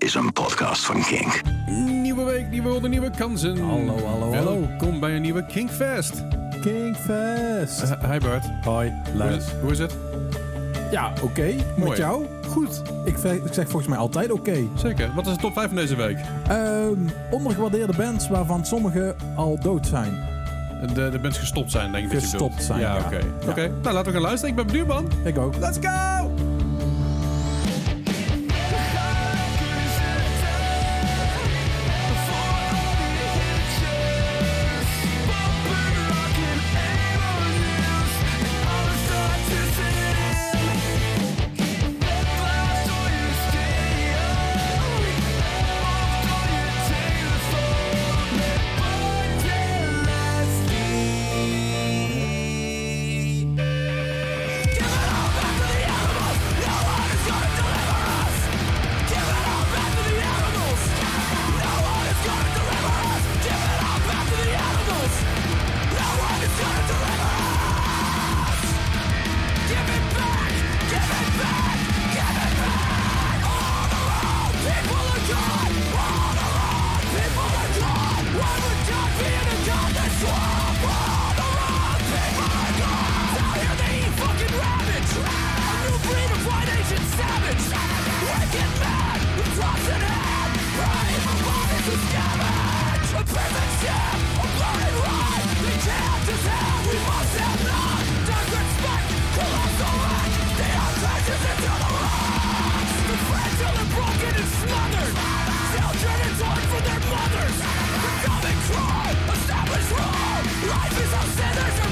is een podcast van Kink. Nieuwe week, nieuwe ronde, nieuwe kansen. Hallo, hallo, hallo. Welkom bij een nieuwe Kinkfest. Kingfest. Uh, hi Bart. Hoi, Luis. is, hoe is het? Ja, oké. Mooi. Met jou? Goed. Ik, ik zeg volgens mij altijd oké. Zeker. Wat is de top 5 van deze week? Ehm, ondergewaardeerde bands waarvan sommige al dood zijn. De, de bands gestopt zijn, denk ik. dat je Gestopt zijn, Ja, ja. oké. Ja. Oké. Nou, laten we gaan luisteren. Ik ben benieuwd, man. Ik ook. Let's go! mothers, others. Common crime, established wrong. Life is of sinners.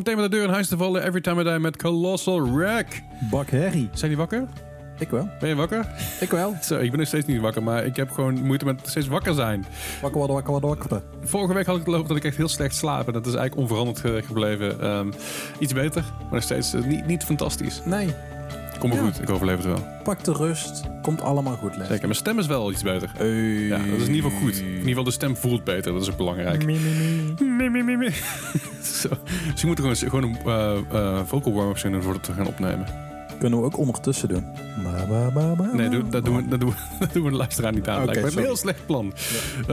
Meteen met de deur in huis te vallen, Every Time I Die met Colossal Wreck. Bak Harry. Zijn die wakker? Ik wel. Ben je wakker? Ik wel. Zo, ik ben nog steeds niet wakker, maar ik heb gewoon moeite met steeds wakker zijn. Wakker worden, wakker worden, wakker worden. Vorige week had ik het lopen dat ik echt heel slecht slaap. En dat is eigenlijk onveranderd eh, gebleven. Ehm, iets beter, maar nog steeds eh, niet, niet fantastisch. Nee, Kom maar Ja. goed, ik overleef het wel. pak de rust. Komt allemaal goed, Les. Zeker, mijn stem is wel iets beter. Hey. Ja, dat is in ieder geval goed. In ieder geval de stem voelt beter, dat is ook belangrijk. Zo. Dus je moet gewoon, gewoon een eh, eh, vocal warm-up zingen voordat we gaan opnemen. Kunnen we ook ondertussen doen. Ba, ba, ba, ba, Nee, doe- dat doen we, dat doen we, dat doen we de luisteraar niet aan. Oké, lijkt me een heel slecht plan. Eh,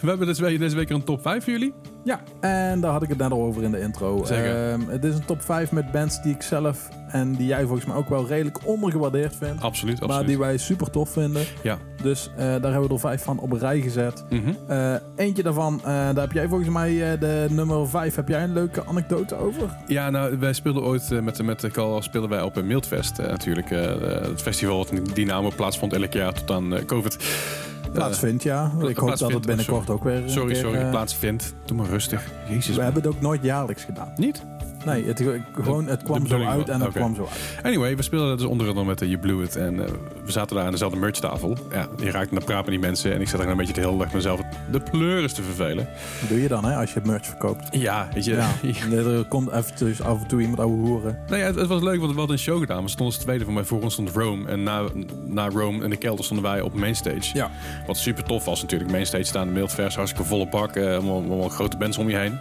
we hebben deze week, deze week een top 5 voor jullie. Ja, en daar had ik het net al over in de intro. Zeker. Ehm, het is een top 5 met bands die ik zelf en die jij volgens mij ook wel redelijk ondergewaardeerd vindt. Absoluut, Maar absoluut. die wij super tof vinden. Ja. Dus eh, daar hebben we er vijf van op een rij gezet. Mhm. Eh, eentje daarvan, eh, daar heb jij volgens mij de nummer 5. Heb jij een leuke anekdote over? Ja, nou, wij speelden ooit met, met de Call speelden wij op een Mildfest. natuurlijk, het festival wat in Dynamo plaatsvond elk jaar tot aan COVID. Plaatsvindt, ja. Ik hoop dat het binnenkort ook weer. Sorry, keer, sorry, plaatsvindt. Doe maar rustig. Jezus. We hebben het ook nooit jaarlijks gedaan. Niet? Nee, het, gewoon, het kwam zo uit en het kwam zo uit. Anyway, we speelden dus onder andere met uh, You Blew It. En eh, we zaten daar aan dezelfde merchtafel. Ja, je raakte naar praten met die mensen. En ik zat daar een beetje de hele dag mezelf de pleuris te vervelen. Wat doe je dan hè, als je merch verkoopt? Ja, weet je. Ja, er komt eventjes af en toe iemand ouwe hoeren. Nou ja, het, het was leuk, want we hadden een show gedaan. We stonden als tweede van mij. Voor ons stond Rome. En na, na Rome in de kelder stonden wij op mainstage. Ja. Wat super tof was natuurlijk. Mainstage staan, de Mildvers, hartstikke volle bak. eh, allemaal, allemaal grote bands om je heen.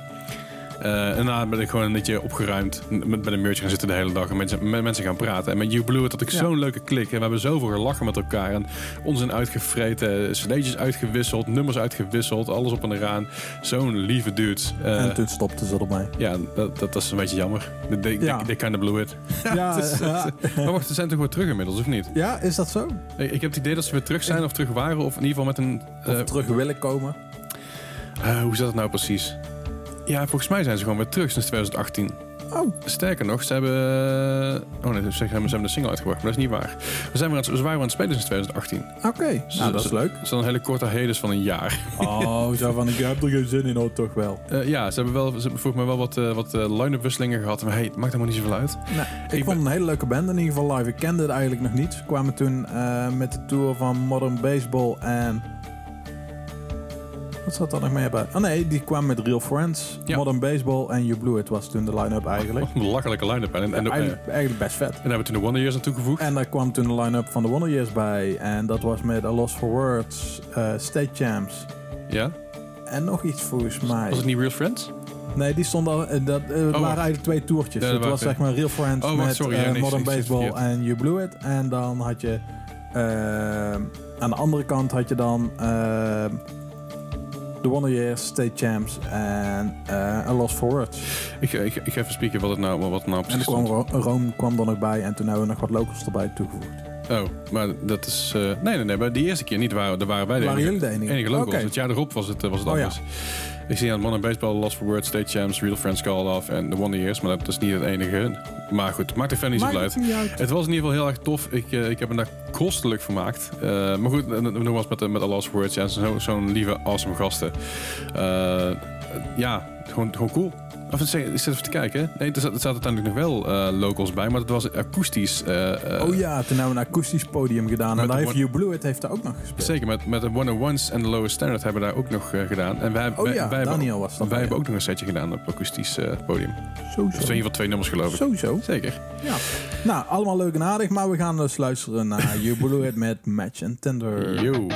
Eh, en daarna ben ik gewoon een beetje opgeruimd. Met, met een merch gaan zitten de hele dag. En mensen, met mensen gaan praten. En met You Blue It had ik Ja. zo'n leuke klik. En we hebben zoveel gelachen met elkaar. En onzin uitgevreten. cd'tjes uitgewisseld. Nummers uitgewisseld. Alles op en eraan. Zo'n lieve dudes. Eh, en toen stopte ze ermee. ja, dat, dat, dat is een beetje jammer. They, they, Ja. they kind of blew it. Ja, is- ja. Maar wacht, ze zijn toch weer terug inmiddels, of niet? ja, is dat zo? Ik ik heb het idee dat ze weer terug zijn of terug waren. Of in ieder geval met een... Of eh, terug willen komen? eh, hoe zat het nou precies? Ja, volgens mij zijn ze gewoon weer terug sinds 2018. Oh, Sterker nog, ze hebben... Oh nee, ze hebben, ze hebben de single uitgebracht, maar dat is niet waar. We, zijn weer aan, we waren weer aan het spelen sinds 2018. oké. Nou, dat is leuk. Is dan een hele korte hiatus van een jaar. Oh, zo van, ik heb er geen zin in, oh, toch wel. Eh, ja, ze hebben, wel, ze hebben volgens mij wel wat, eh, wat eh, line-up wisselingen gehad. Maar hey, het maakt helemaal niet zoveel uit. Nee, ik Ik vond het een hele leuke band in ieder geval live. Ik kende het eigenlijk nog niet. Ze kwamen toen eh, met de tour van Modern Baseball en... Wat zat er nog meer bij? Oh nee, die kwamen met Real Friends, Ja. Modern Baseball en You Blew It was toen de line-up eigenlijk. Een belachelijke line-up. En, en, en, en, eigenlijk, eigenlijk best vet. hebben we toen de Wonder Years aan toegevoegd. En daar kwam toen de line-up van de Wonder Years bij. En dat was met A Lost for Words, eh, State Champs ja? en nog iets volgens mij. Was het niet Real Friends? Nee, die stonden al. eh, Dat, eh, het wacht. waren eigenlijk twee toertjes. Ja, dat het was zeg maar Real Friends Oh, met sorry, ja, nee, Modern Baseball en You Blew It. En dan had je aan de andere kant had je dan The Wonder Years, State Champs en eh A Lost for Words. Ik, ik, ik ga even spieken wat het nou, wat het nou En precies er kwam stond. Ro- Rome kwam er nog bij en toen hebben we nog wat locals erbij toegevoegd. Oh, maar dat is... eh, nee, nee, nee. Maar die eerste keer niet. Waren, daar waren wij de Waren enige, jullie de enige? enige locals. Het jaar erop was het, eh, was het Oh, ja. Ik zie aan Modern Baseball, Lost for Words, State Champs, Real Friends Call Off en The Wonder Years. Maar dat is niet het enige. Maar goed, maakt er verder niet Maakt uit. het niet uit. Het was in ieder geval heel erg tof. Ik, eh, ik heb me daar kostelijk vermaakt. Eh, maar goed, eh, nogmaals met, de- met A Lost for Words. Ja, zo- zo'n lieve, awesome gasten. Eh, ja, gewoon, gewoon cool. Of, ik zit even te kijken. Nee, er zat- er zaten uiteindelijk nog wel eh, locals bij. Maar dat was akoestisch. eh, eh, Oh ja, toen hebben we een akoestisch podium gedaan. En daar de heeft one- You Blew It heeft daar ook nog gespeeld. Zeker, met, met de 101's en de Lowest Standard hebben we daar ook nog gedaan. En wij, Oh wij, ja, wij hebben, was dat. wij hebben ook nog een setje gedaan op akoestisch podium. Sowieso. Of in ieder geval twee nummers geloof ik. Sowieso. Zeker. Ja. Nou, allemaal leuk en aardig, maar we gaan dus luisteren naar You Blew It met Match and Tender. Yo.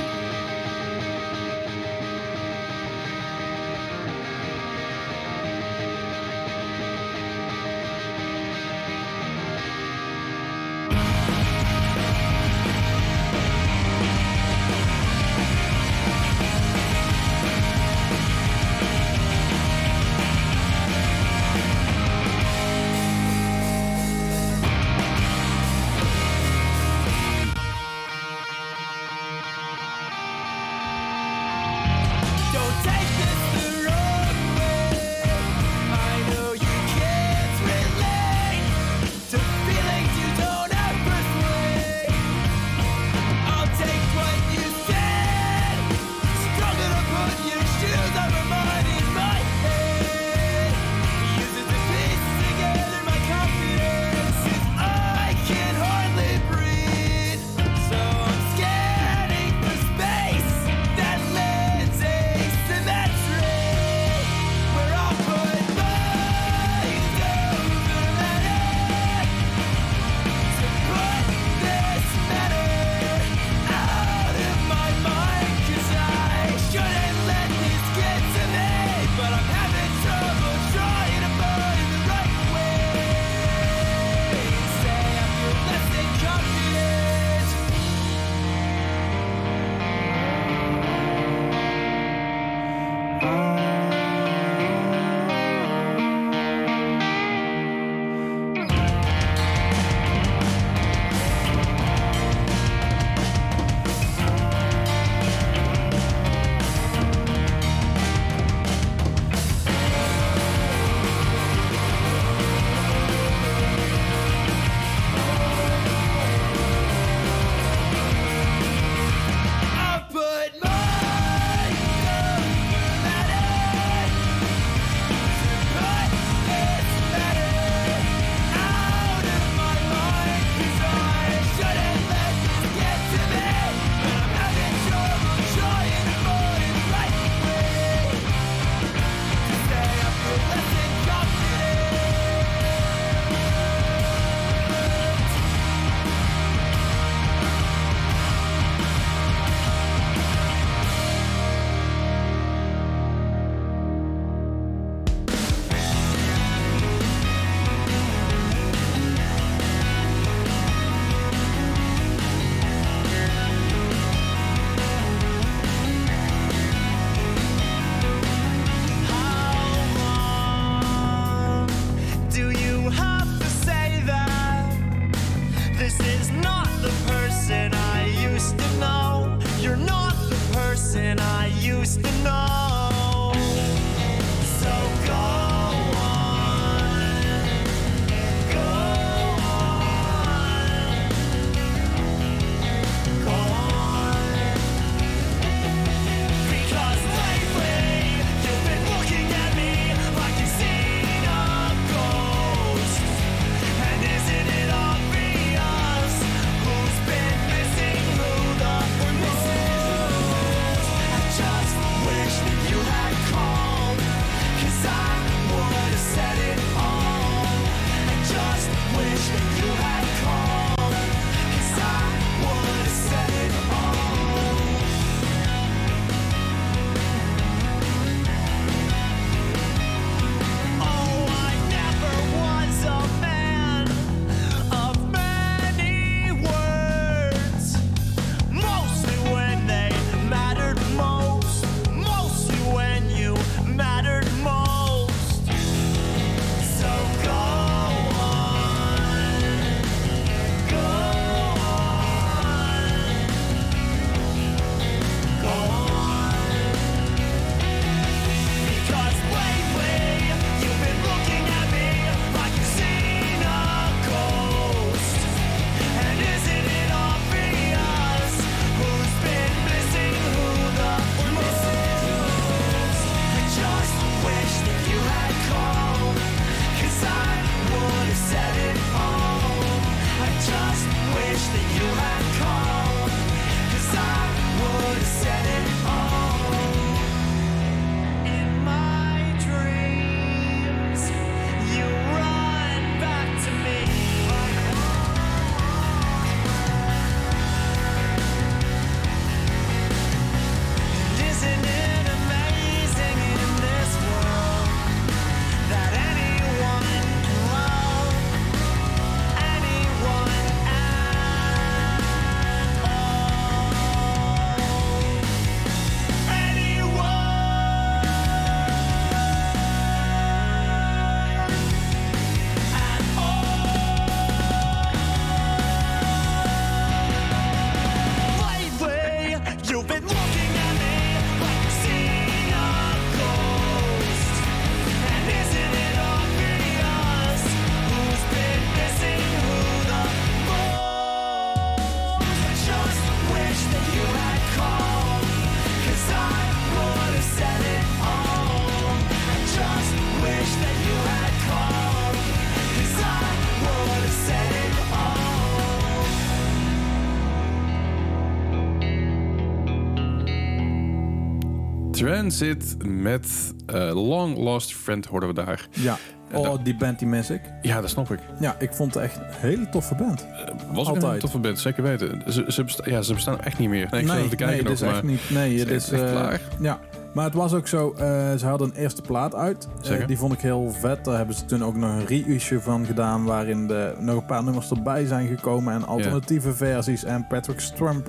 Transit met eh, Long Lost Friend hoorden we daar. Ja. Oh, die band die mis ik. Ja, dat snap ik. Ja, ik vond het echt een hele toffe band. Was ook een Altijd. toffe band, zeker weten. Ze, ze, besta- ja, ze bestaan echt niet meer. Nee, ik zat even kijken nee, nog, is echt niet. Nee, het is echt eh, klaar? Ja, maar het was ook zo. eh, ze hadden een eerste plaat uit. Eh, Zeker. die vond ik heel vet. Daar hebben ze toen ook nog een reissue van gedaan, waarin de, nog een paar nummers erbij zijn gekomen en alternatieve versies. En Patrick Strump,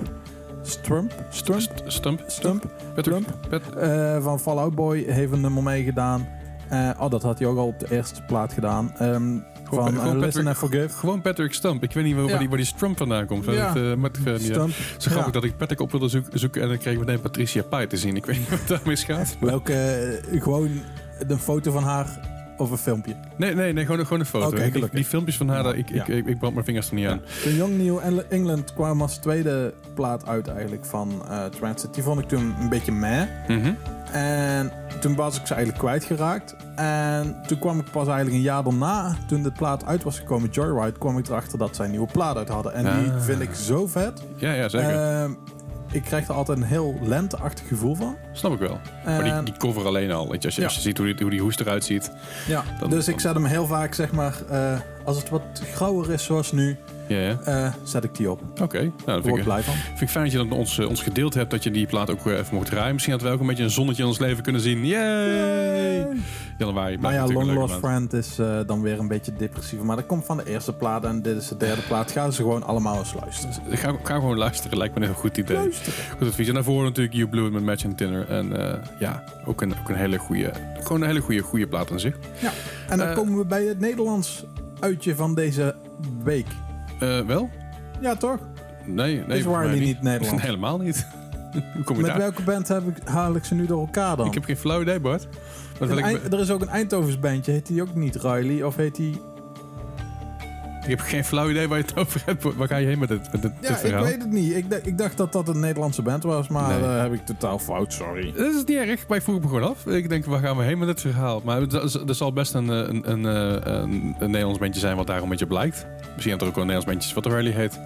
Strump, Strump, St- Stump? Stump? Pat- eh, van Fallout Boy heeft een nummer meegedaan. Eh oh, dat had hij ook al op de eerste plaat gedaan. Ehm, Gewoon- van eh, gewoon Listen Patrick- and Forgive. Gewoon Patrick Stump. Ik weet niet waar, Ja. die, waar die Strump vandaan komt. Ja. Dat, ja. Stump. Zo grappig Ja. dat ik Patrick op wilde zoek- zoeken en dan kreeg ik meteen Patricia Pai te zien. Ik weet niet wat daarmee gaat. Welke, gewoon een foto van haar of een filmpje. Nee, nee, nee gewoon, gewoon een foto. Die, filmpjes van haar, ik, ik, ik, ik brand mijn vingers er niet aan. De Young New Eng- England kwam als tweede plaat uit eigenlijk van eh, Transit. Die vond ik toen een beetje meh. Mhm. En toen was ik ze eigenlijk kwijtgeraakt. En toen kwam ik pas eigenlijk een jaar daarna, toen de plaat uit was gekomen, Joyride, kwam ik erachter dat zij een nieuwe plaat uit hadden. En die Ah. vind ik zo vet. Ja, ja, zeker. Ehm, ik krijg er altijd een heel lenteachtig gevoel van. Snap ik wel. maar die, En- die cover alleen al. Weet je, als, je, Ja. als je ziet hoe die, hoe die hoest eruit ziet. Ja, Dan- dus ik zet hem heel vaak, zeg maar, eh, als het wat grauwer is zoals nu, Ja, ja. eh, zet ik die op. Oké. Nou, Daar word vind ik blij van. vind ik fijn dat je dat ons, eh, ons gedeeld hebt. Dat je die plaat ook eh, even mocht draaien. Misschien dat we ook een beetje een zonnetje in ons leven kunnen zien. Yay! Januari. Maar blijft ja, Long Lost. Friend is dan weer een beetje depressief. Maar dat komt van de eerste plaat en dit is de derde plaat. Gaan ze gewoon allemaal eens luisteren. Ik ga, ga gewoon luisteren. Lijkt me een heel goed idee. Luisteren. Goed advies. En daarvoor natuurlijk You It met Match and Dinner. En ja, ook een, ook een hele goede, gewoon een hele goede, goede plaat aan zich. Ja, en dan komen we bij het Nederlands uitje van deze week. Eh, wel? Ja, toch? Nee, nee. Mij Wiley niet Nederlands? Helemaal niet. Hoe kom je Met daar? welke band heb ik, haal ik ze nu door elkaar dan? Ik heb geen flauw idee, Bart. Wat wil Een ik, Eind- er is ook een Eindhovens bandje. Heet die ook niet Riley? Of heet die... ik heb geen flauw idee waar je het over hebt. Waar ga je heen met dit, met dit, Ja, dit ik verhaal? weet het niet. Ik, dacht- ik dacht dat dat een Nederlandse band was, maar Nee. dat heb ik totaal fout, sorry. Dat is niet erg, ik vroeg me gewoon af. Ik denk, waar gaan we heen met dit verhaal? Maar er zal best een, eh, een, een, eh, een, een Nederlands bandje zijn wat daar een beetje blijkt. Misschien dat er ook wel een Nederlands bandje wat Riley heet.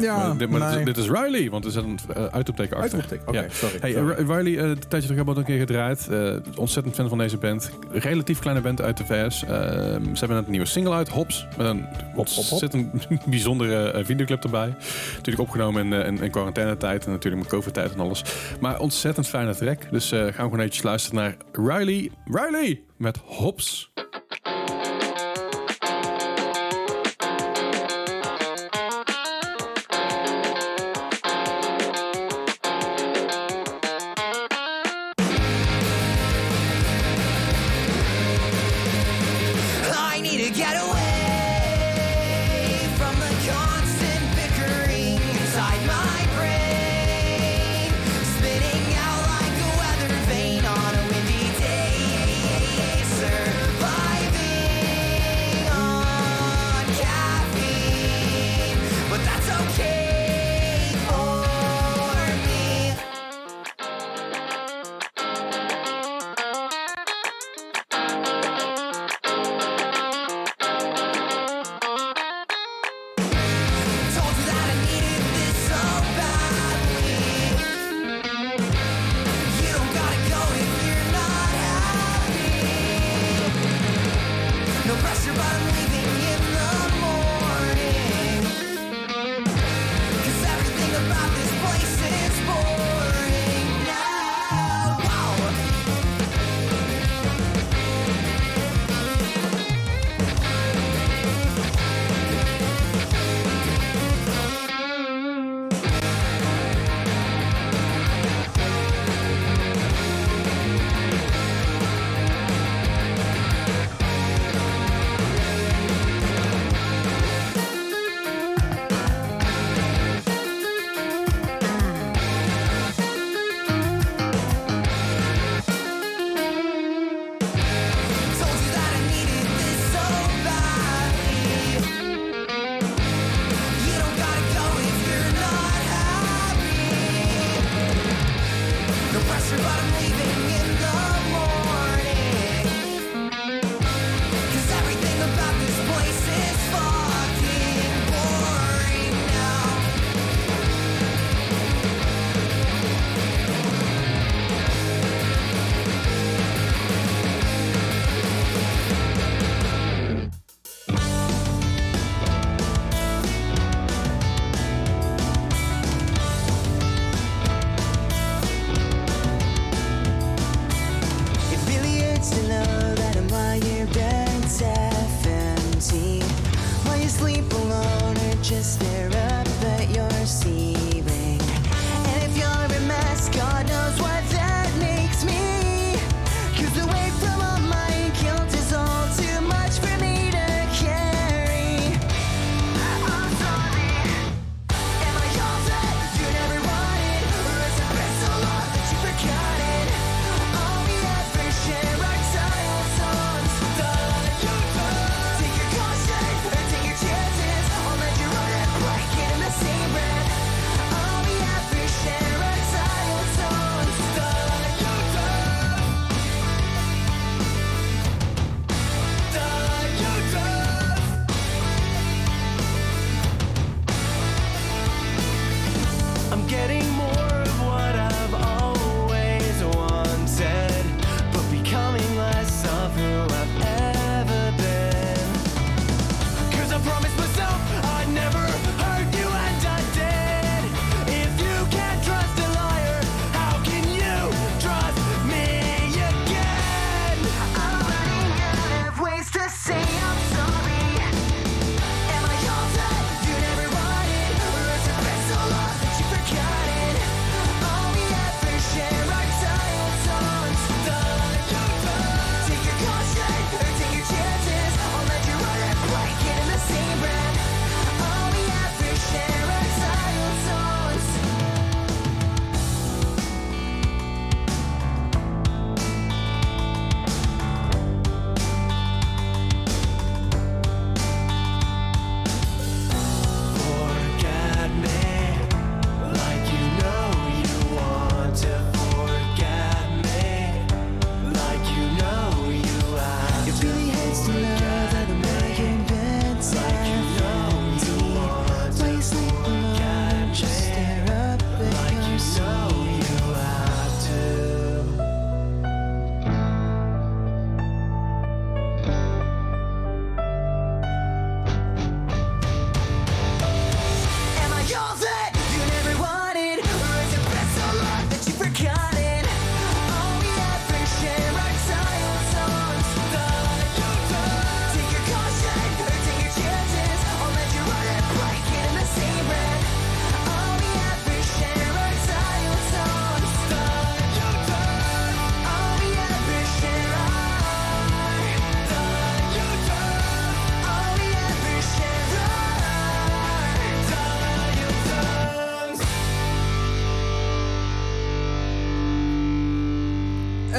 Ja, maar dit, maar dit nee. is, dit is Riley, want er zit een uh, uitroepteken achter. Uitroepteken, Ja. sorry. Hey, sorry. eh, Riley, eh, een tijdje terug hebben we een keer gedraaid. Eh, ontzettend fan van deze band. Relatief kleine band uit de VS. Eh, ze hebben een nieuwe single uit, Hops. Met een hop, hop. ontzettend bijzondere eh, videoclip erbij. Natuurlijk opgenomen in, eh, in, in quarantainetijd en natuurlijk met covid-tijd en alles. Maar ontzettend fijne track. Dus eh gaan we gewoon eventjes luisteren naar Riley. Riley met Hops.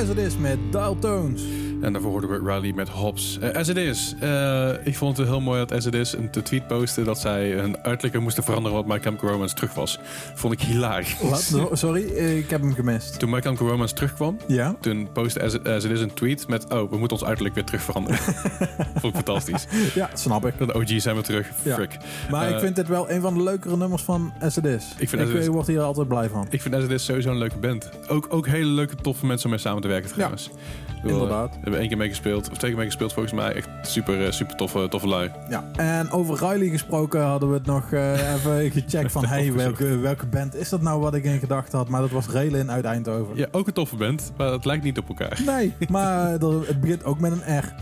As Is met Dial Tones. En daarvoor hoorden we Riley met Hobbs. Eh, as It Is. Eh, ik vond het heel mooi dat As It Is een tweet postte dat zij hun uiterlijk moesten veranderen wat My Chemical Romance terug was. Vond ik hilarisch. Wat? No, sorry, eh, ik heb hem gemist. Toen My Chemical Romance terugkwam, Ja? toen postte As It, As It Is een tweet met oh, we moeten ons uiterlijk weer terug veranderen. vond ik fantastisch. Ja, snap ik. De OG's zijn we terug. Ja. Frick. Maar ik vind dit wel een van de leukere nummers van As It Is. Ik vind Is- word hier altijd blij van. Ik vind As It Is sowieso een leuke band. Ook, ook hele leuke, toffe mensen om mee samen te werken trouwens. Bedoel, Inderdaad. We hebben één keer meegespeeld, of twee keer meegespeeld volgens mij. Echt super, eh, super toffe, toffe lui. Ja. En over Riley gesproken hadden we het nog eh, even gecheckt van... hey, welke, welke band is dat nou wat ik in gedachten had? Maar dat was Raylin uit Eindhoven. Ja, ook een toffe band, maar het lijkt niet op elkaar. Nee, maar het begint ook met een R.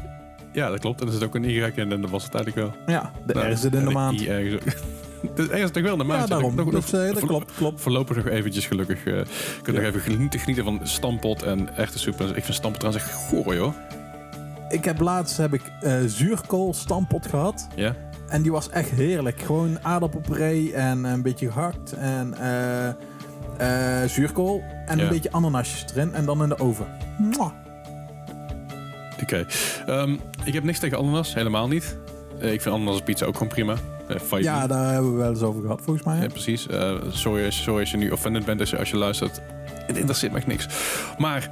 Ja, dat klopt. En er zit ook een Y in en dat was het eigenlijk wel. Ja, de Nou, R zit in de maand. I ergens ook. De R is toch wel maand. Ja, daarom. Nog- nog- eh, dat voorlo- klopt, klopt. Voorlopig nog eventjes gelukkig. eh kun je Ja. nog even genieten, genieten van stampot en echte soep. Ik vind stampot trouwens echt goor, joh. Ik heb laatst heb ik eh, zuurkool stampot gehad. Ja? En die was echt heerlijk. Gewoon aardappelpuree en een beetje gehakt. En eh, eh, zuurkool. En Ja. een beetje ananasjes erin. En dan in de oven. Mwah. Oké. Ehm, ik heb niks tegen ananas, helemaal niet. Eh, ik vind ananas pizza ook gewoon prima. Eh, Ja, daar hebben we wel eens over gehad volgens mij. Ja, precies. Eh, sorry, als, sorry als je nu offended bent als je, als je luistert. Het interesseert me echt niks. Maar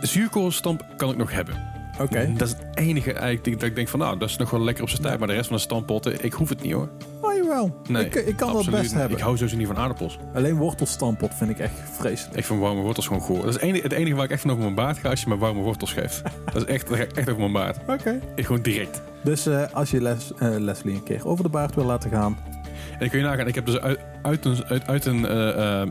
zuurkoolstamp kan ik nog hebben. Oké. Dat is het enige eigenlijk dat ik denk van nou, dat is nog wel lekker op zijn tijd. Maar de rest van de stampotten, ik hoef het niet hoor. Oh jawel. Nee, ik, ik kan het absoluut best niet. hebben. Ik hou sowieso niet van aardappels. Alleen wortelstampot vind ik echt vreselijk. Ik vind warme wortels gewoon goor. Dat is het enige, het enige waar ik echt van over mijn baard ga als je me warme wortels geeft. dat is echt, dat echt over mijn baard. Oké. Ik gewoon direct. Dus eh, als je Les, eh, Leslie een keer over de baard wil laten gaan. En dan kun je nagaan, ik heb dus uit, uit een, uit, uit een, eh,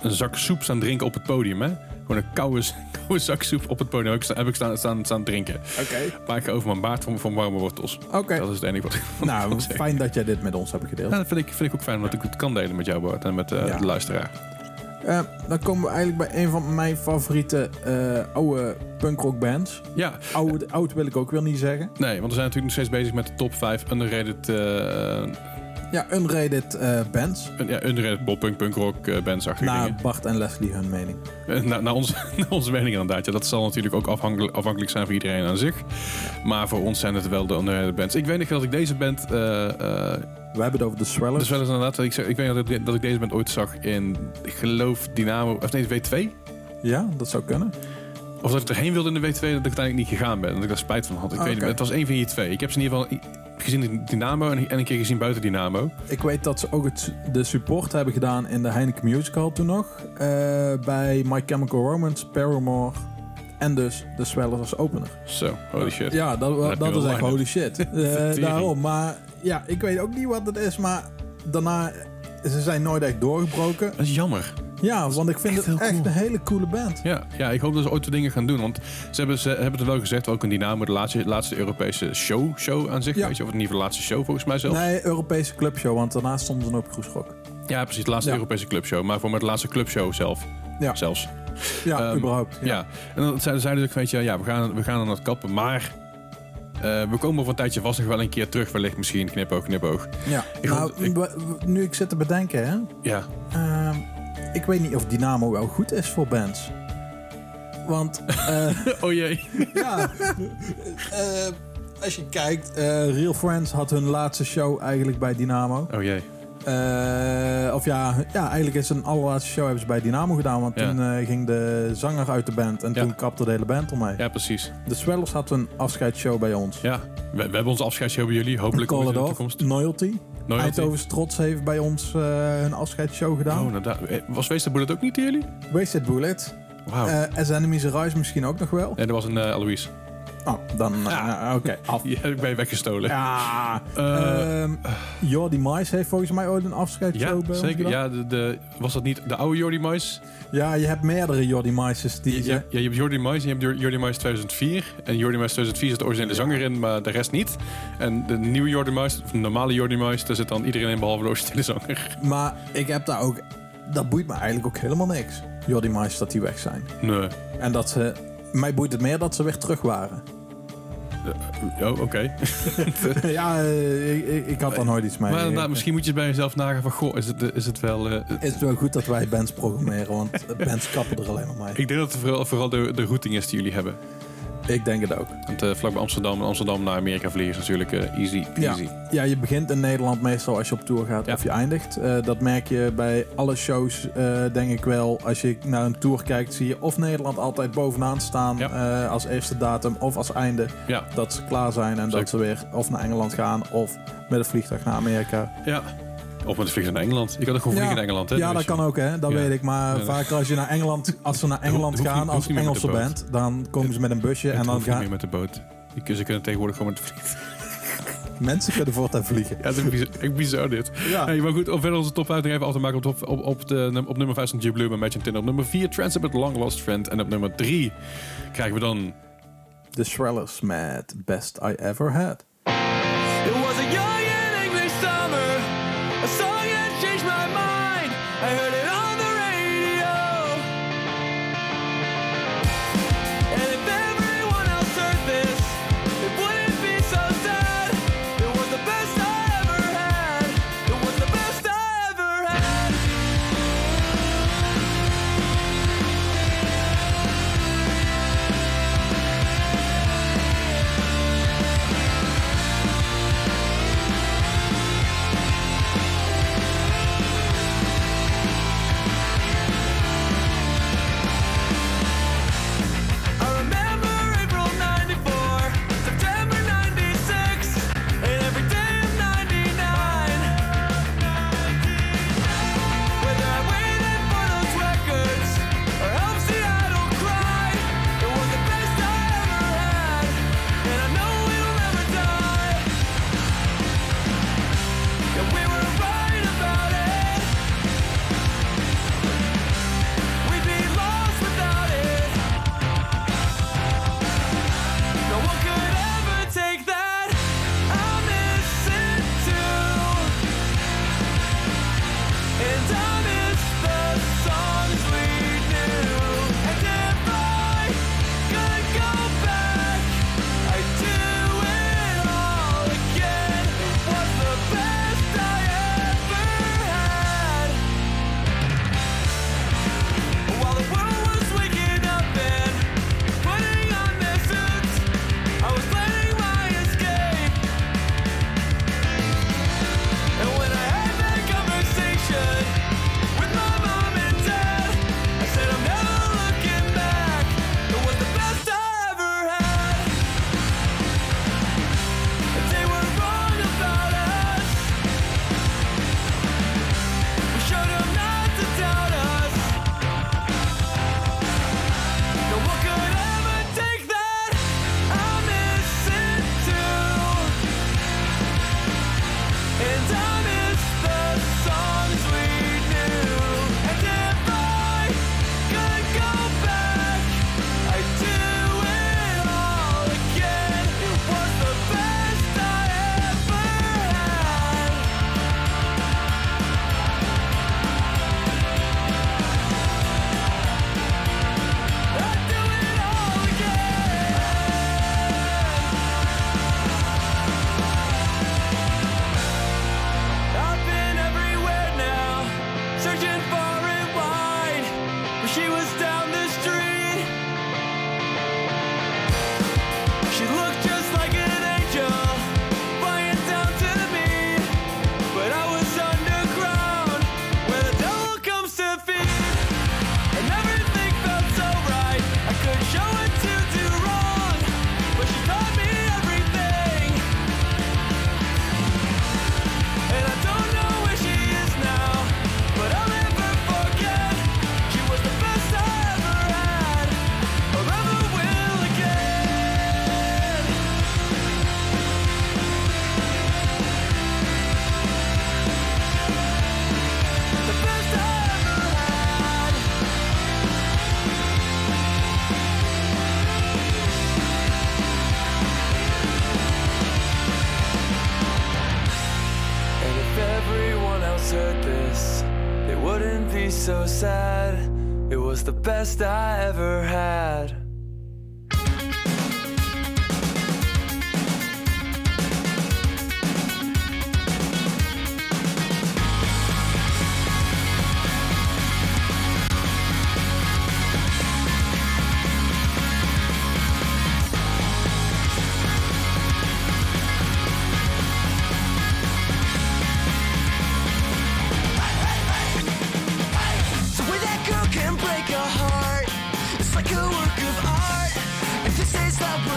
een zak soep staan drinken op het podium. Hè? Gewoon een koude, koude zak soep op het podium heb ik, staan, heb ik staan, staan, staan drinken. Oké. Maar ik ga over mijn baard van, van warme wortels. Oké. Dat is het enige wat ik Nou, fijn dat jij dit met ons hebt gedeeld. Ja, dat vind ik, vind ik ook fijn, omdat ik het kan delen met jou, Bart, en met eh, Ja. de luisteraar. Eh, dan komen we eigenlijk bij een van mijn favoriete eh, oude punkrock bands. Ja, Oude, oud wil ik ook weer niet zeggen. nee, want we zijn natuurlijk nog steeds bezig met de top 5 underrated, eh Ja, unrated eh, bands. ja, underrated pop, punk, punk rock eh, bands achter Naar Bart en Leslie hun mening. Naar, onze, naar onze mening inderdaad. Ja, dat zal natuurlijk ook afhankelijk, afhankelijk zijn van iedereen aan zich. Maar voor ons zijn het wel de underrated bands. Ik weet nog dat ik deze band... We hebben het over de Swellers. wel eens inderdaad... Ik, ik weet dat ik, dat ik deze band ooit zag in... Ik geloof Dynamo... Of nee, W2? Ja, dat zou kunnen. Of dat ik erheen wilde in de W2, dat ik uiteindelijk niet gegaan ben. Dat ik daar spijt van had. Ik Ah, weet niet oké. meer. Het was één van die twee. Ik heb ze in ieder geval gezien in Dynamo en, en een keer gezien buiten Dynamo. Ik weet dat ze ook het, de support hebben gedaan in de Heineken Musical toen nog. eh, bij My Chemical Romance, Paramore en dus de Swellers als opener. Zo, holy shit. Ja, dat, dat is echt holy shit. Vertering. daarom. Maar ja, ik weet ook niet wat het is. Maar daarna, ze zijn nooit echt doorgebroken. Dat is jammer. Ja, want ik vind echt het echt cool. een hele coole band. Ja, ja, ik hoop dat ze ooit wat dingen gaan doen. Want ze hebben, ze hebben het wel gezegd, ook in Dynamo, de laatste, laatste Europese show, show aan zich. Ja. Weet je, of in ieder geval de laatste show volgens mij zelf. Nee, Europese clubshow, want daarna stonden ze nog op Groesrock. Ja, precies, de laatste Ja. Europese clubshow. Maar voor met de laatste clubshow zelf. Ja. Zelfs. Ja, Ehm, überhaupt. Ja. En dan zeiden zeiden ze ook, weet je, ja, we gaan, we gaan aan het kappen. Maar eh, we komen over een tijdje vast nog wel een keer terug. Wellicht misschien, knipoog, knipoog. Ja. Ik nou, vond- ik- nu ik zit te bedenken, hè. Ja, Ehm, ik weet niet of Dynamo wel goed is voor bands. Want, eh, oh jee. ja, eh, als je kijkt, Real Friends had hun laatste show eigenlijk bij Dynamo. Oh jee. Eh, of ja, ja, eigenlijk is een allerlaatste show hebben ze bij Dynamo gedaan. Want Ja. toen eh, ging de zanger uit de band en Ja. toen kapte de hele band ermee. Ja, precies. De Swellers had een afscheidsshow bij ons. Ja, we, we hebben onze afscheidsshow bij jullie. Hopelijk in de toekomst. Loyalty. Loyalty. Eindhoven's Trots heeft bij ons eh, hun afscheidsshow gedaan. Oh. Eh, Was de Bullet ook niet jullie? Wasted Bullet. Eh As Enemies Arise misschien ook nog wel. en er was een uh, Alois. Oh, dan... Oké, af. Ik je weggestolen. Ja. Ehm Jordi Mais heeft volgens mij ooit een afscheidsshow Ja, zeker. Ja, de, de, was dat niet de oude Jordi Mais? Ja, je hebt meerdere Jordi Maises die... Ja, ja, je hebt Jordi Mais en je hebt Jor- Jordi Mais 2004. En Jordi Mais 2004 zit de originele zanger in, maar de rest niet. En de nieuwe Jordi Mais, of de normale Jordi Mais, daar zit dan iedereen in behalve de originele zanger. Maar ik heb daar ook... Dat boeit me eigenlijk ook helemaal niks. Jordi Mais dat die weg zijn. Nee. En dat ze... Mij boeit het meer dat ze weer terug waren. Eh, oh, oké. ja, eh, ik, ik, had daar nooit iets mee. Maar inderdaad, misschien moet je bij jezelf nagaan van... Goh, is het, is het wel... eh, is het wel goed dat wij bands programmeren, want bands kappen er alleen maar mee. ik denk dat het vooral, vooral de, de routing is die jullie hebben. Ik denk het ook. Want uh, vlak bij Amsterdam en Amsterdam naar Amerika vliegen is natuurlijk eh, easy peasy. Ja, je begint in Nederland meestal als je op tour gaat Ja. of je eindigt. Eh, dat merk je bij alle shows, eh, denk ik wel. Als je naar een tour kijkt, zie je of Nederland altijd bovenaan staan Ja. eh, als eerste datum of als einde. Ja, Dat ze klaar zijn en dat ze weer of naar Engeland gaan of met een vliegtuig naar Amerika. ja. Of met de vliegen naar Engeland. Je kan ook gewoon vliegen naar Engeland, hè? ja, dat je- kan ook, hè? Dat Ja. weet ik. Maar Ja. vaker als je naar Engeland, als ze naar Engeland hoeft niet- gaan als niet meer met Engelse de boot. band, dan komen ze met een busje Het en dan niet gaan meer met de boot. Je- Ze kunnen tegenwoordig gewoon met de vliegen. mensen kunnen voortaan vliegen. Ja, het is bizar, echt bizar dit. Ja. Hey, maar goed, om verder onze top 5 nog even af te maken. Op, top- op, op, de, op nummer 5 stond G Blue met Magic Tin. Op nummer 4 Transit Long Lost Friend. En op nummer 3 krijgen we dan... The Swellers met Best I Ever Had. It was a young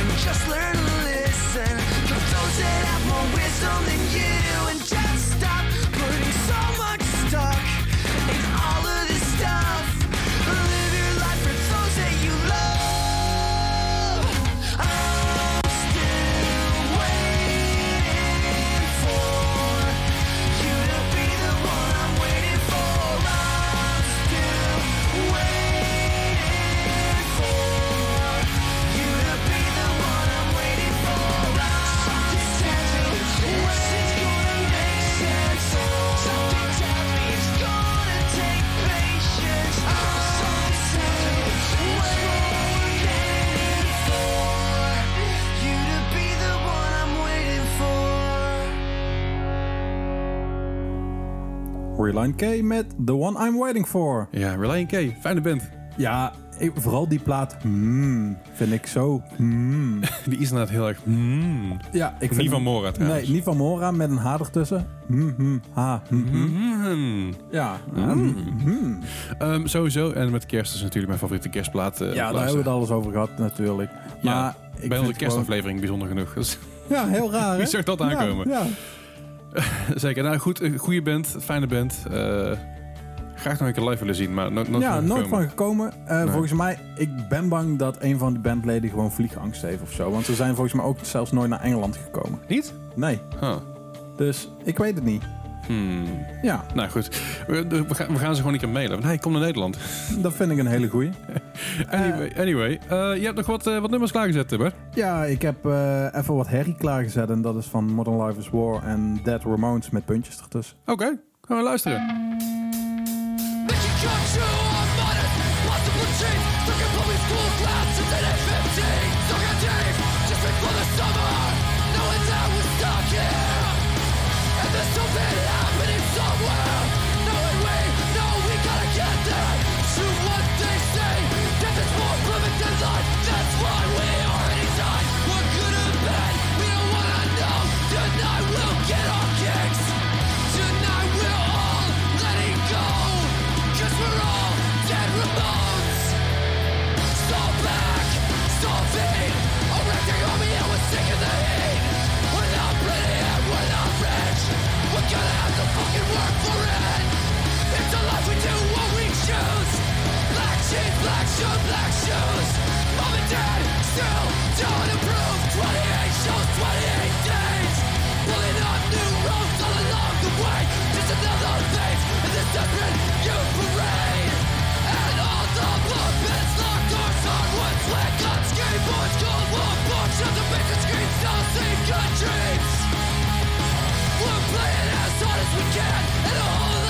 and just learn to listen. To those that have more wisdom than you and Reline K met The One I'm Waiting For. Ja, Reliant K, fijne band. Ja, ik, vooral die plaat, hmm, vind ik zo. hmm. Die is inderdaad heel erg... mm. Ja, ik vind Niet van Mora trouwens. Nee, niet van Mora met een H ertussen. Hmm, hmm, ha, hmm, hmm. Mm. Ja, hmm, hmm. Ehm, sowieso, en met kerst is natuurlijk mijn favoriete kerstplaat. eh, ja, daar hebben we het alles over gehad natuurlijk. Maar Ja, ik Bij onze gewoon- kerstaflevering bijzonder genoeg. Ja, heel raar? Wie zag dat aankomen? Ja, zeker. Nou goed, een goede band, fijne band. Eh, graag nog een keer live willen zien, maar no nooit ja, van nooit gekomen. van gekomen. Eh, Nee. Volgens mij, ik ben bang dat een van die bandleden gewoon vliegangst heeft of zo. Want ze zijn volgens mij ook zelfs nooit naar Engeland gekomen. Niet? Nee, Huh. dus ik weet het niet. Hmm. Ja, Nou goed, we, we, gaan, we gaan ze gewoon een keer mailen. Nee, kom naar Nederland. dat vind ik een hele goeie. Anyway, anyway eh, je hebt nog wat, eh, wat nummers klaargezet, Tibber. Ja, ik heb eh, even wat herrie klaargezet. En dat is van Modern Life is War en Dead Ramones met puntjes ertussen. Oké, gaan we luisteren. cheap black shoes, black shoes. Mom and dad still don't approve. 28 shows, 28 days. Pulling up new roads all along the way. Just another face in this different youth parade. And all the blood pits, locked doors, hardwood flick on skateboards, cold war books, of the bigger screens, all same dreams We're playing as hard as we can, and all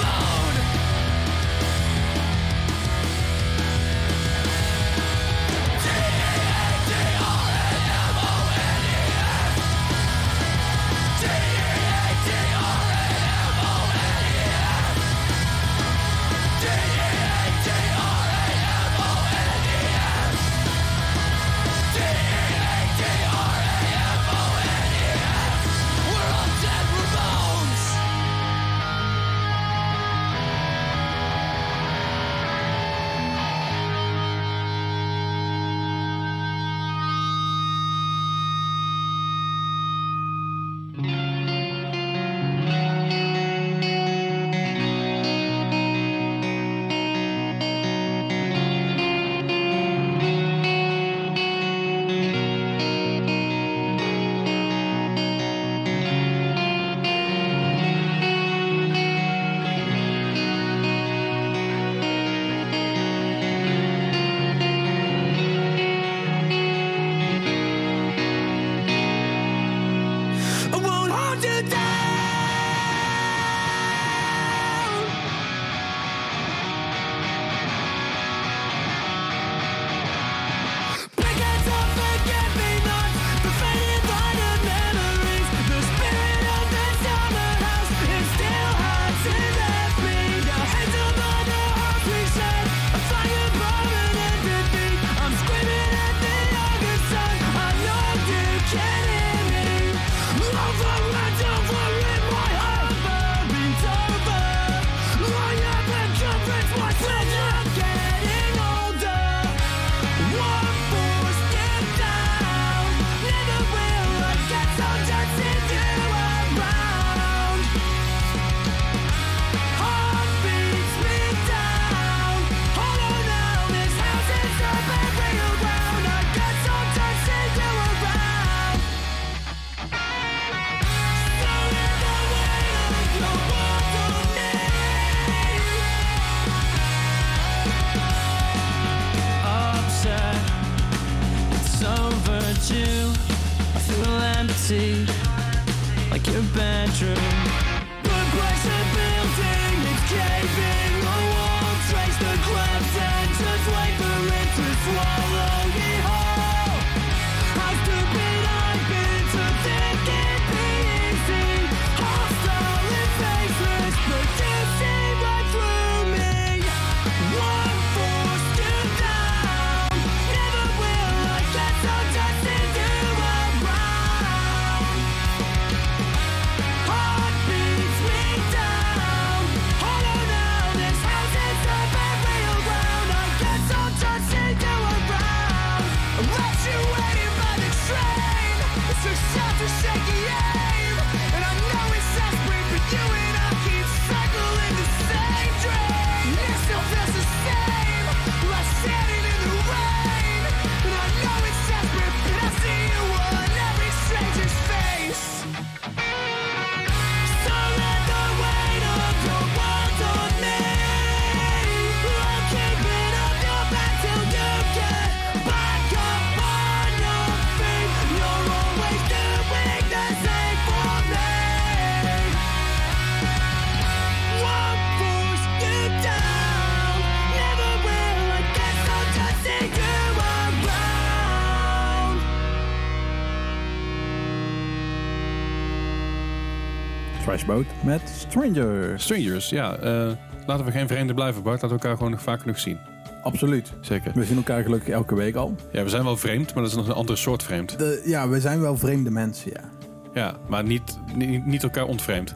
Met Stranger. Strangers, ja. eh, laten we geen vreemden blijven, Bart. Laten we elkaar gewoon nog vaak genoeg zien. Absoluut. Zeker. We zien elkaar gelukkig elke week al. Ja, we zijn wel vreemd, maar dat is nog een andere soort vreemd. De, ja, we zijn wel vreemde mensen, ja. Ja, maar niet, niet, niet elkaar ontvreemd.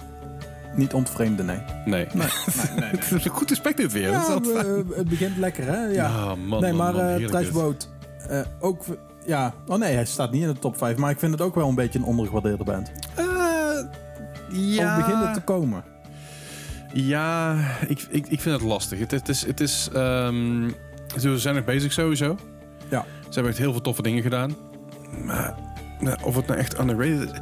Niet ontvreemde, nee. Nee. Nee, nee, nee. Het is een goed aspect dit weer. Ja, we- het begint lekker, hè? Ja. Man, nee, maar man. Trashboat, eh, ook... Ja, oh nee, hij staat niet in de top 5, maar ik vind het ook wel een beetje een ondergewaardeerde band. Ja. Het te komen? Ja, ik, ik, ik vind het lastig. Het, het is... Het is ehm, ze zijn nog bezig sowieso. Ja. Ze hebben echt heel veel toffe dingen gedaan. Maar of het nou echt underrated is...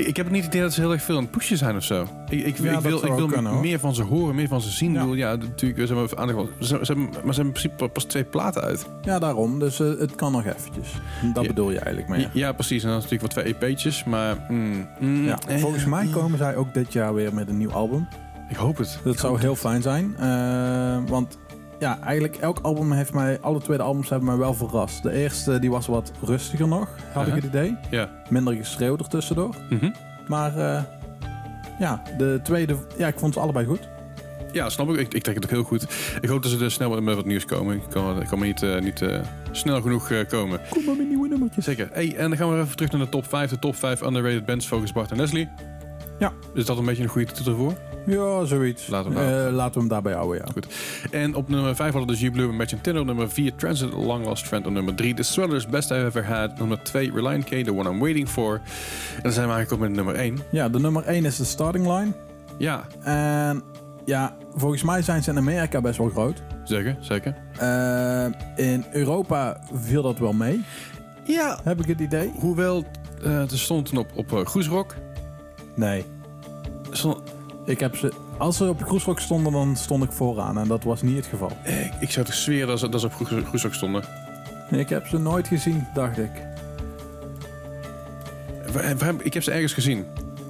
Ik, ik heb niet het idee dat ze heel erg veel aan het pushen zijn of zo. Ik, ik, Ja, ik dat wil, ik wil kunnen, meer van ze horen, meer van ze zien. Ja. Bedoel, Ja, natuurlijk, ze hebben, aandacht, ze, ze hebben, maar ze hebben in principe pas twee platen uit. Ja, daarom. Dus eh, het kan nog eventjes. Dat Ja. bedoel je eigenlijk mee. Ja, precies. En dan natuurlijk wat twee EP'tjes, maar... mm, mm, Ja, eh, volgens mij komen zij ook dit jaar weer met een nieuw album. Ik hoop het. Dat Ik zou heel het. fijn zijn. eh, want ja, eigenlijk elk album heeft mij... Alle tweede albums hebben mij wel verrast. De eerste die was wat rustiger nog, had ik het idee. Ja. Minder geschreeuwd ertussendoor. Mhm. Maar eh, ja, de tweede... Ja, ik vond ze allebei goed. Ja, snap ik. ik. Ik trek het ook heel goed. Ik hoop dat ze er snel met wat nieuws komen. Ik kan, ik kan maar niet, eh, niet eh, snel genoeg komen. Kom maar met nieuwe nummertjes. Zeker. Hey, en dan gaan we even terug naar de top 5. De top 5 underrated bands volgens Bart en Leslie. Ja. Is dat een beetje een goede titel voor? Ja, zoiets. Laten we hem Eh, laten we hem daarbij houden, ja. En op nummer 5 hadden we dus U-Blue met. Op nummer 4 Transit Long Lost Friend. Op nummer 3 The Swellers Best I've Ever Had. Nummer 2 Reliant K, The One I'm Waiting For. En dan zijn we eigenlijk ook met nummer 1. Ja, de nummer 1 is de starting line. Ja, En ja, volgens mij zijn ze in Amerika best wel groot. zeker, zeker. Eh, in Europa viel dat wel mee, Ja, heb ik het idee. hoewel eh er stond op, op uh, Groesrock. Nee. Ik heb ze, als ze op Groesrock stonden, dan stond ik vooraan. En dat was niet het geval. ik zou toch zweren dat ze, dat ze op Groes- Groesrock stonden. Ik heb ze nooit gezien, dacht ik. Waar- waar heb- Ik heb ze ergens gezien.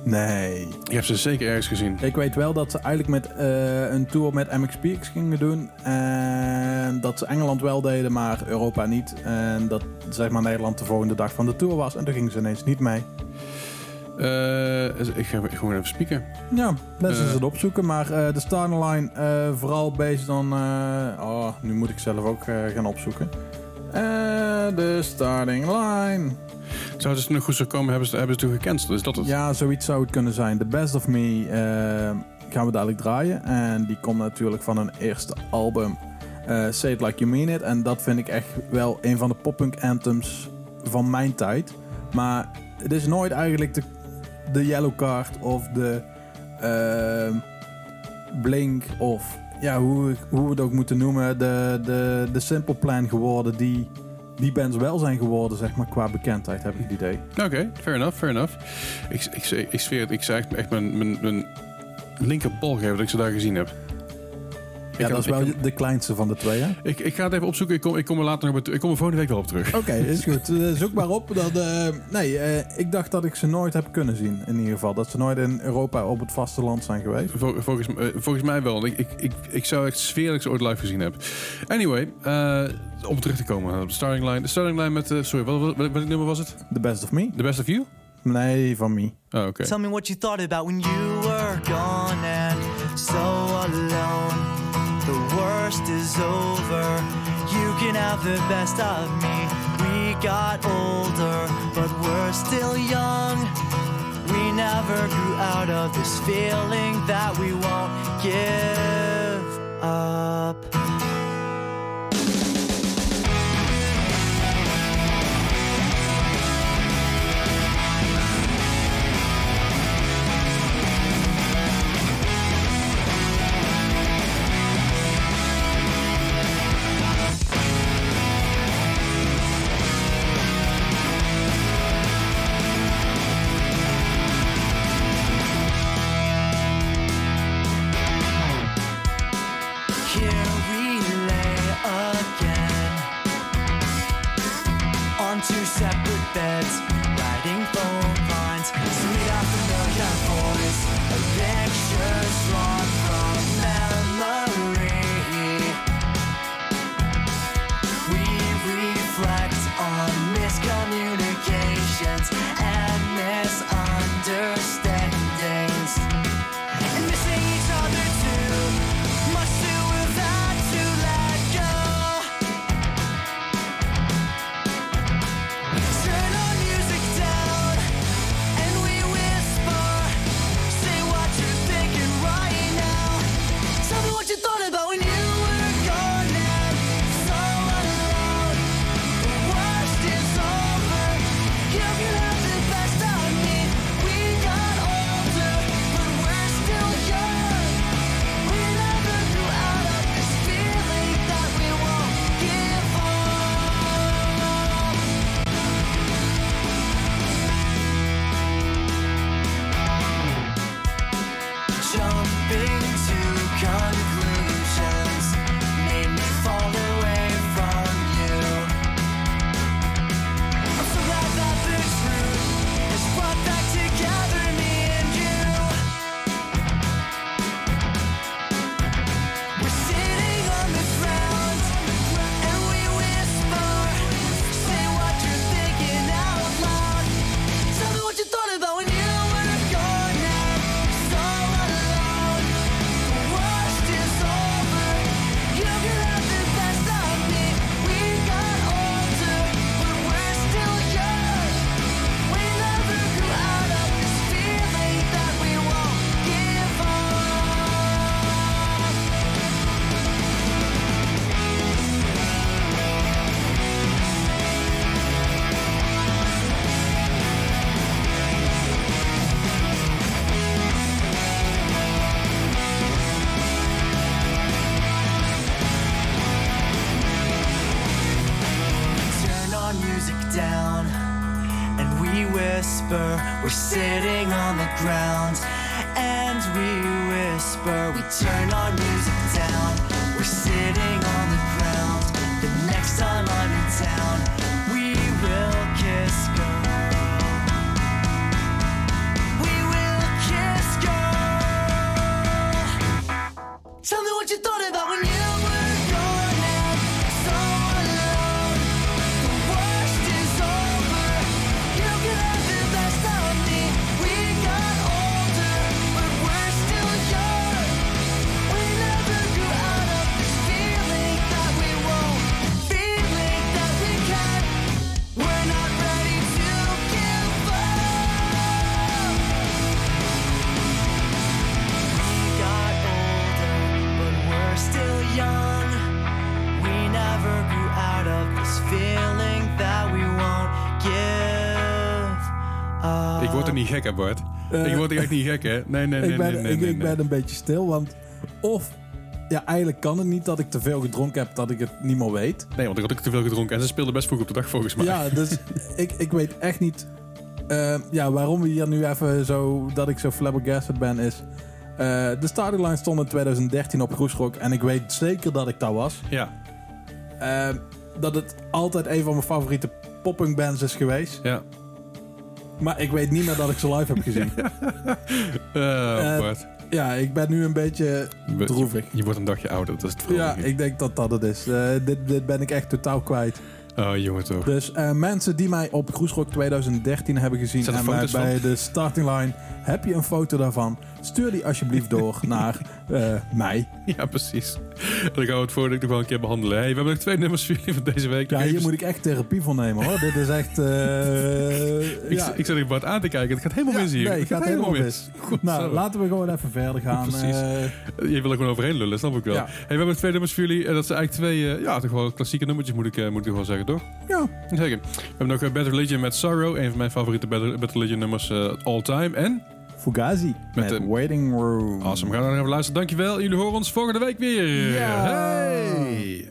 Nee. Ik heb ze zeker ergens gezien. Ik weet wel dat ze eigenlijk met eh, een tour met MXPX gingen doen. En dat ze Engeland wel deden, maar Europa niet. En dat zeg maar Nederland de volgende dag van de tour was. En toen gingen ze ineens niet mee. Eh, ik ga gewoon even spieken. Ja, best eens Eh. het opzoeken. Maar eh, de starting line, eh, vooral on... eh, oh, nu moet ik zelf ook gaan opzoeken. De starting line. Zou het nog goed zo komen, hebben ze, hebben ze toen gecanceld. Is dat het? Ja, zoiets zou het kunnen zijn. The Best of Me gaan we dadelijk draaien. En die komt natuurlijk van hun eerste album. Say It Like You Mean It. En dat vind ik echt wel een van de poppunk anthems van mijn tijd. Maar het is nooit eigenlijk de, de Yellow Card of de eh, Blink of ja, hoe, hoe we het ook moeten noemen. De, de, de Simple Plan geworden die die bands wel zijn geworden, zeg maar, qua bekendheid, heb ik het idee. Oké, fair enough, fair enough. Ik, ik, ik, ik het, ik zou echt, mijn, mijn, mijn geven dat ik ze daar gezien heb. Ja, dat is wel ik, de kleinste van de twee, hè? ik, ik ga het even opzoeken. Ik kom, ik kom er later nog. Ik kom er volgende week wel op terug. Oké, is goed. Eh, zoek maar op. Dat, eh, nee, eh, ik dacht dat ik ze nooit heb kunnen zien, in ieder geval. Dat ze nooit in Europa op het vasteland zijn geweest. Vol- volgens, volgens mij wel. Ik, ik, ik, ik zou echt sfeer dat ik ze ooit live gezien heb. Anyway, eh, om terug te komen op de starting line. De starting line met... eh, sorry, wat, wat, wat, wat nummer was het? The Best of Me? The Best of You? Nee, van Me. Oh, oké. Tell me what you thought about when you were gone and so alone. Worst is over. You can have the best of me. We got older, but we're still young. We never grew out of this feeling that we won't give up. We're sitting on the ground and we whisper we turn our music down. We're sitting on the ground the next time i'm in town Eh, ik word echt niet gek, hè? Nee, nee, nee, ik ben, nee, nee, ik, nee, ik ben een beetje stil, want of... Ja, eigenlijk kan het niet dat ik te veel gedronken heb dat ik het niet meer weet. Nee, want ik had ook te veel gedronken. En ze speelden best vroeg op de dag, volgens mij. Ja, dus ik, ik weet echt niet... eh, ja, waarom we hier nu even zo... Dat ik zo flabbergasted ben is... Eh, de starting line stond in 2013 op Groesrock. En ik weet zeker dat ik daar was. Ja, dat het altijd een van mijn favoriete popping bands is geweest. ja. Maar ik weet niet meer dat ik ze live heb gezien. Eh, Eh, Bart, ja, ik ben nu een beetje je, wordt- droevig. je wordt een dagje ouder, dat is het vooral. Ja, ik denk dat dat het is. Eh, dit, dit ben ik echt totaal kwijt. Oh, jongen toch. Dus eh, mensen die mij op Groesrock 2013 hebben gezien er en mij foto's bij de starting line, heb je een foto daarvan? Stuur die alsjeblieft door naar eh, mij. Ja, precies. En dan gaan we het volgende nog wel een keer behandelen. Hey, we hebben nog twee nummers voor jullie van deze week. Ja, Nog hier moet ik echt therapie voor nemen hoor. Dit is echt. eh, Ik, ja. ik zat Bart aan te kijken. Het gaat helemaal Ja, mis hier. nee, het gaat helemaal mis. Goed Nou, zo. laten we gewoon even verder gaan. Precies. Eh, Je wil er gewoon overheen lullen, snap ik wel. Ja. Hey, we hebben twee nummers voor jullie. En dat zijn eigenlijk twee, ja, toch wel klassieke nummertjes, moet ik, moet ik wel zeggen, toch? ja. Zeker. We hebben nog Bad Religion met Sorrow. Een van mijn favoriete Bad, Bad Religion nummers all time. En, Fugazi met, de- Waiting Room. awesome, we gaan er even luisteren. Dankjewel. Jullie horen ons volgende week weer. Hey!